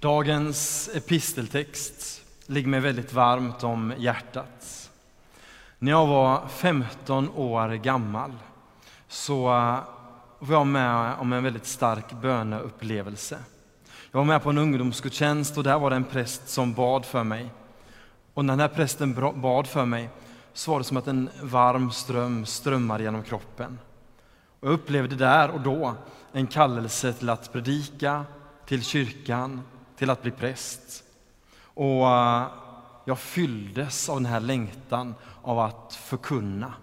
Dagens episteltext ligger mig väldigt varmt om hjärtat. När jag var 15 år gammal så var jag med om en väldigt stark böneupplevelse. Jag var med på en ungdomsgudstjänst och där var det en präst som bad för mig. Och när den här prästen bad för mig så var det som att en varm ström strömmade genom kroppen. Och jag upplevde där och då en kallelse till att predika, till kyrkan, till att bli präst. Och eh, jag fylldes av den här längtan av att förkunna.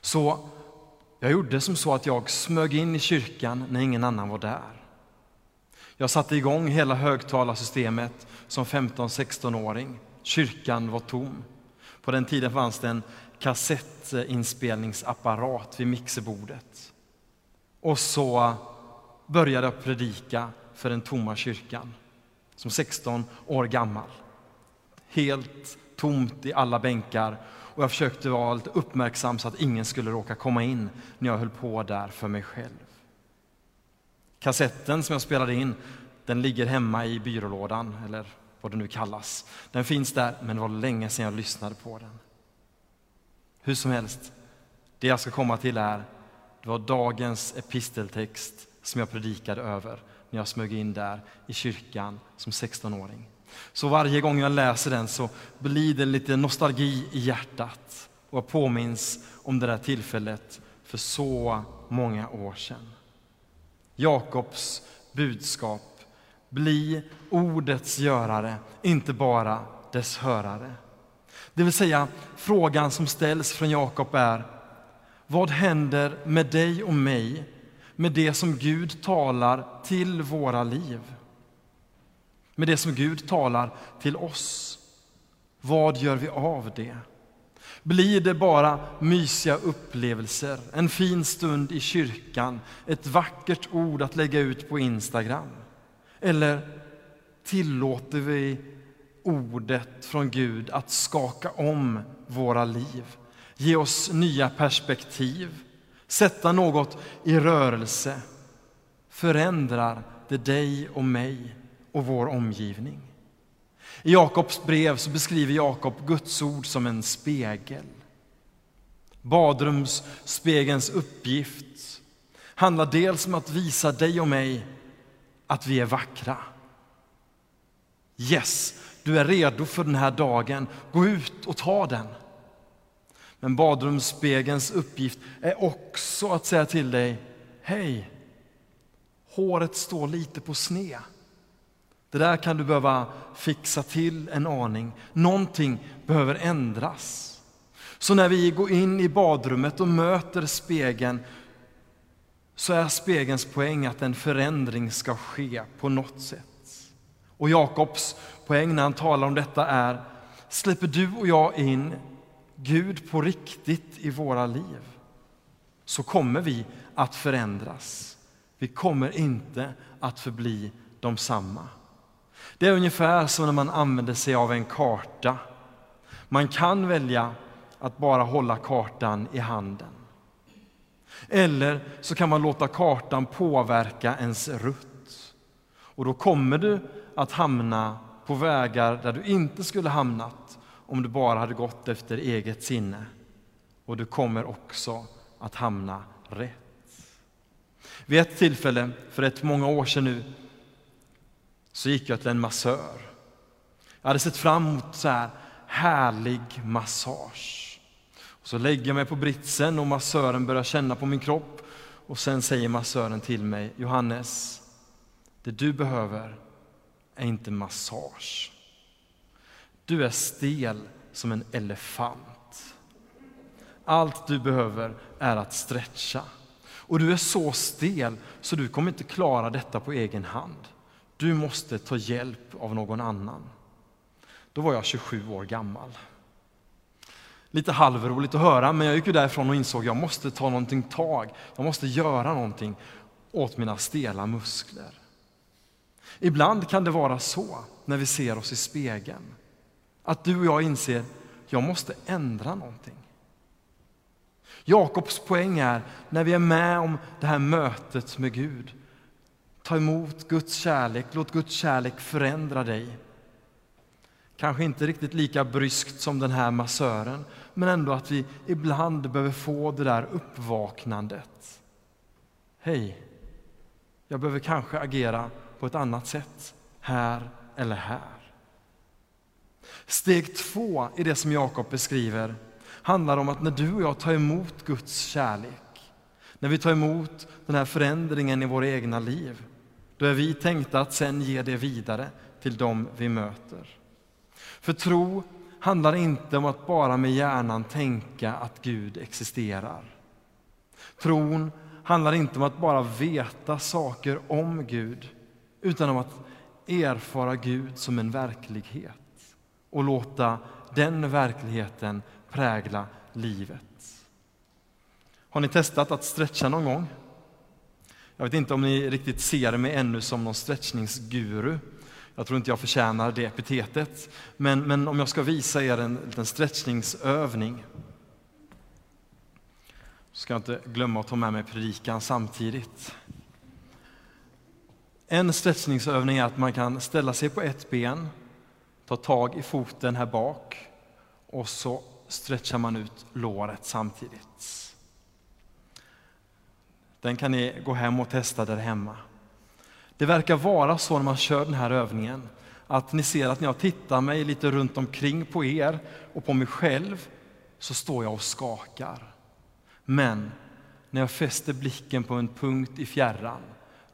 Så jag gjorde som så att jag smög in i kyrkan när ingen annan var där. Jag satte igång hela högtalarsystemet som 15-16-åring. Kyrkan var tom. På den tiden fanns det en kassettinspelningsapparat vid mixerbordet. Och så började jag predika för den tomma kyrkan som 16 år gammal. Helt tomt i alla bänkar och jag försökte vara lite uppmärksam så att ingen skulle råka komma in när jag höll på där för mig själv. Kassetten som jag spelade in, den ligger hemma i byrålådan, eller vad det nu kallas. Den finns där, men det var länge sedan jag lyssnade på den. Hur som helst, det jag ska komma till är, det var dagens episteltext som jag predikade över när jag smög in där i kyrkan som 16-åring. Så varje gång jag läser den så blir det lite nostalgi i hjärtat och jag påminns om det där tillfället för så många år sedan. Jakobs budskap, bli ordets görare, inte bara dess hörare. Det vill säga, frågan som ställs från Jakob är, vad händer med dig och mig med det som Gud talar till våra liv. Med det som Gud talar till oss. Vad gör vi av det? Blir det bara mysiga upplevelser, en fin stund i kyrkan, ett vackert ord att lägga ut på Instagram? Eller tillåter vi ordet från Gud att skaka om våra liv, ge oss nya perspektiv, sätta något i rörelse förändrar det dig och mig och vår omgivning. I Jakobs brev så beskriver Jakob Guds ord som en spegel. Badrumsspegelns uppgift handlar dels om att visa dig och mig att vi är vackra. Yes, du är redo för den här dagen. Gå ut och ta den. Men badrumsspegelns uppgift är också att säga till dig, hej, håret står lite på sned. Det där kan du behöva fixa till en aning. Någonting behöver ändras. Så när vi går in i badrummet och möter spegeln så är spegelns poäng att en förändring ska ske på något sätt. Och Jakobs poäng när han talar om detta är, släpper du och jag in Gud på riktigt i våra liv så kommer vi att förändras. Vi kommer inte att förbli de samma. Det är ungefär som när man använder sig av en karta. Man kan välja att bara hålla kartan i handen. Eller så kan man låta kartan påverka ens rutt. Och då kommer du att hamna på vägar där du inte skulle hamnat om du bara hade gått efter eget sinne. Och du kommer också att hamna rätt. Vid ett tillfälle, för rätt många år sedan nu, så gick jag till en massör. Jag hade sett fram emot så här härlig massage. Och så lägger jag mig på britsen och massören börjar känna på min kropp. Och sen säger massören till mig, Johannes, det du behöver är inte massage. Du är stel som en elefant. Allt du behöver är att stretcha. Och du är så stel så du kommer inte klara detta på egen hand. Du måste ta hjälp av någon annan. Då var jag 27 år gammal. Lite halvroligt att höra, men jag gick därifrån och insåg att jag måste ta någonting tag. Jag måste göra någonting åt mina stela muskler. Ibland kan det vara så när vi ser oss i spegeln. Att du och jag inser att jag måste ändra någonting. Jakobs poäng är, när vi är med om det här mötet med Gud, Ta emot Guds kärlek, låt Guds kärlek förändra dig. Kanske inte riktigt lika bryskt som den här massören, men ändå att vi ibland behöver få det där uppvaknandet. Hej, jag behöver kanske agera på ett annat sätt här eller här. Steg två i det som Jakob beskriver handlar om att när du och jag tar emot Guds kärlek, när vi tar emot den här förändringen i våra egna liv, då är vi tänkta att sen ge det vidare till dem vi möter. För tro handlar inte om att bara med hjärnan tänka att Gud existerar. Tron handlar inte om att bara veta saker om Gud, utan om att erfara Gud som en verklighet och låta den verkligheten prägla livet. Har ni testat att stretcha någon gång? Jag vet inte om ni riktigt ser mig ännu som någon stretchningsguru. Jag tror inte jag förtjänar det epitetet. Men, men om jag ska visa er en liten stretchningsövning så ska jag inte glömma att ta med mig predikan samtidigt. En stretchningsövning är att man kan ställa sig på ett ben, ta tag i foten här bak och så stretchar man ut låret samtidigt. Den kan ni gå hem och testa där hemma. Det verkar vara så när man kör den här övningen att ni ser att när jag tittar mig lite runt omkring på er och på mig själv så står jag och skakar. Men när jag fäster blicken på en punkt i fjärran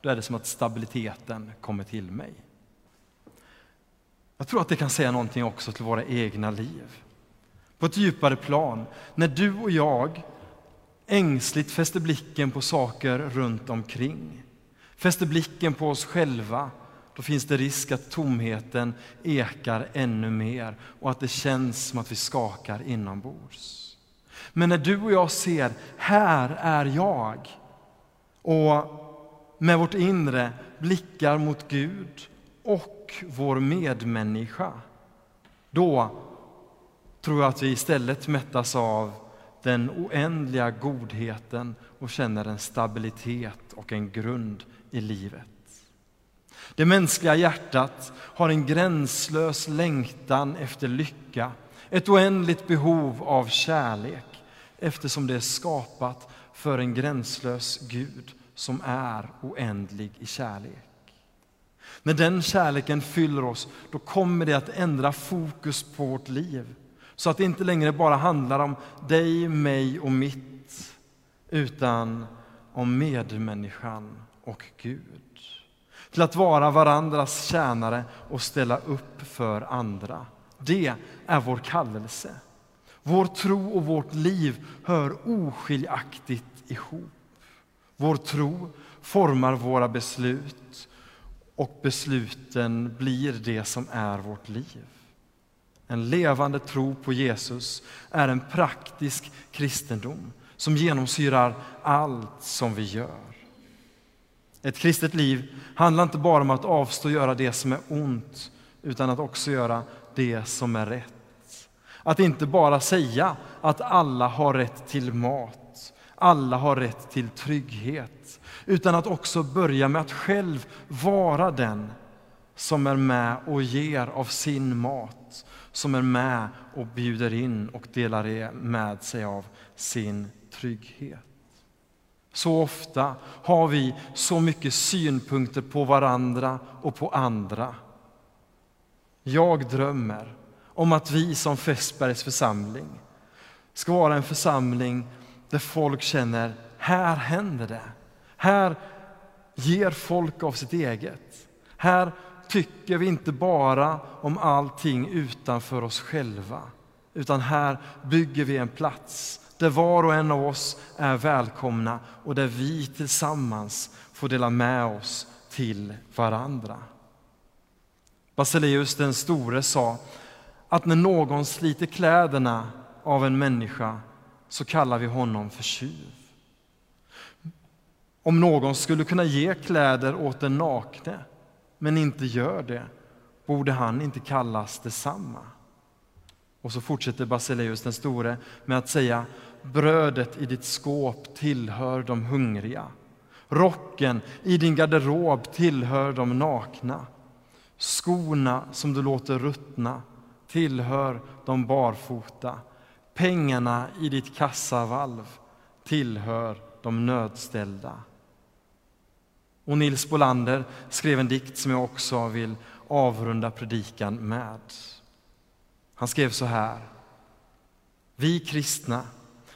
då är det som att stabiliteten kommer till mig. Jag tror att det kan säga någonting också till våra egna liv. På ett djupare plan, när du och jag ängsligt fäster blicken på saker runt omkring, fäster blicken på oss själva, då finns det risk att tomheten ekar ännu mer och att det känns som att vi skakar inombords. Men när du och jag ser, här är jag, och med vårt inre blickar mot Gud och vår medmänniska, då tror jag att vi istället mättas av den oändliga godheten och känner en stabilitet och en grund i livet. Det mänskliga hjärtat har en gränslös längtan efter lycka, ett oändligt behov av kärlek eftersom det är skapat för en gränslös Gud som är oändlig i kärlek. När den kärleken fyller oss, då kommer det att ändra fokus på vårt liv. Så att det inte längre bara handlar om dig, mig och mitt, utan om medmänniskan och Gud. Till att vara varandras tjänare och ställa upp för andra. Det är vår kallelse. Vår tro och vårt liv hör oskiljaktigt ihop. Vår tro formar våra beslut och besluten blir det som är vårt liv. En levande tro på Jesus är en praktisk kristendom som genomsyrar allt som vi gör. Ett kristet liv handlar inte bara om att avstå och göra det som är ont utan att också göra det som är rätt. Att inte bara säga att alla har rätt till mat, alla har rätt till trygghet, utan att också börja med att själv vara den som är med och ger av sin mat, som är med och bjuder in och delar med sig av sin trygghet. Så ofta har vi så mycket synpunkter på varandra och på andra. Jag drömmer om att vi som Fässbergs församling ska vara en församling där folk känner, här händer det. Här ger folk av sitt eget. Här tycker vi inte bara om allting utanför oss själva, utan här bygger vi en plats där var och en av oss är välkomna och där vi tillsammans får dela med oss till varandra. Basileus den store sa att när någon sliter kläderna av en människa så kallar vi honom för tjuv. Om någon skulle kunna ge kläder åt den nakne men inte gör det borde han inte kallas detsamma. Och så fortsätter Basileus den store med att säga brödet i ditt skåp tillhör de hungriga. Rocken i din garderob tillhör de nakna. Skorna som du låter ruttna tillhör de barfota. Pengarna i ditt kassavalv tillhör de nödställda. Och Nils Bolander skrev en dikt som jag också vill avrunda predikan med. Han skrev så här. Vi kristna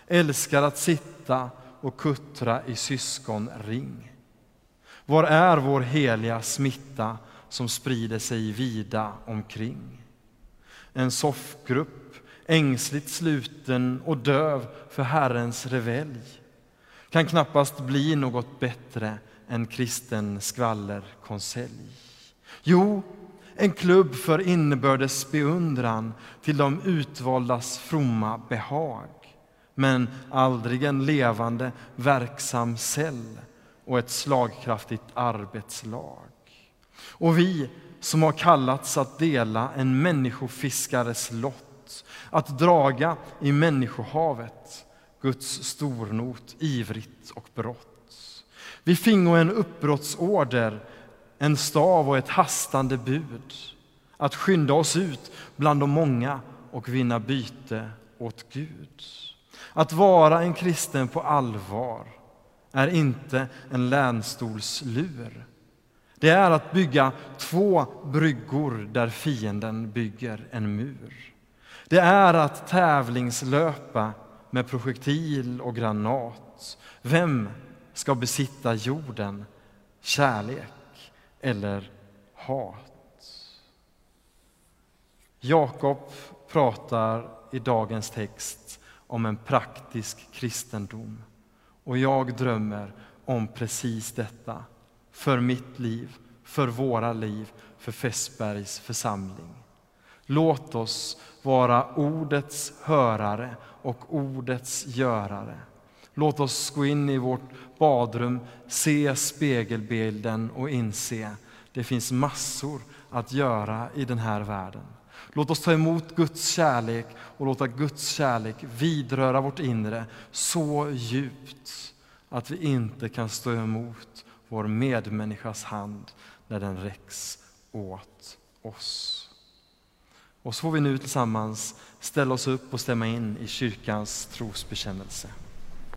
älskar att sitta och kuttra i syskonring. Var är vår heliga smitta som sprider sig vida omkring? En soffgrupp, ängsligt sluten och döv för Herrens revelj kan knappast bli något bättre än kristen skvallerkonselj. Jo, en klubb för inbördes beundran till de utvaldas fromma behag men aldrig en levande, verksam cell och ett slagkraftigt arbetslag. Och vi som har kallats att dela en människofiskares lott att draga i människohavet Guds stornot ivrigt och brått Vi fingo en uppbrottsorder, en stav och ett hastande bud att skynda oss ut bland de många och vinna byte åt Gud. Att vara en kristen på allvar är inte en länstolslur. Det är att bygga två bryggor där fienden bygger en mur. Det är att tävlingslöpa med projektil och granat. Vem ska besitta jorden, kärlek eller hat? Jakob pratar i dagens text om en praktisk kristendom. Och jag drömmer om precis detta för mitt liv, för våra liv, för Fässbergs församling. Låt oss vara ordets hörare och ordets görare. Låt oss gå in i vårt badrum, se spegelbilden och inse det finns massor att göra i den här världen. Låt oss ta emot Guds kärlek och låta Guds kärlek vidröra vårt inre så djupt att vi inte kan stå emot vår medmänniskas hand när den räcks åt oss. Och så får vi nu tillsammans ställa oss upp och stämma in i kyrkans trosbekännelse.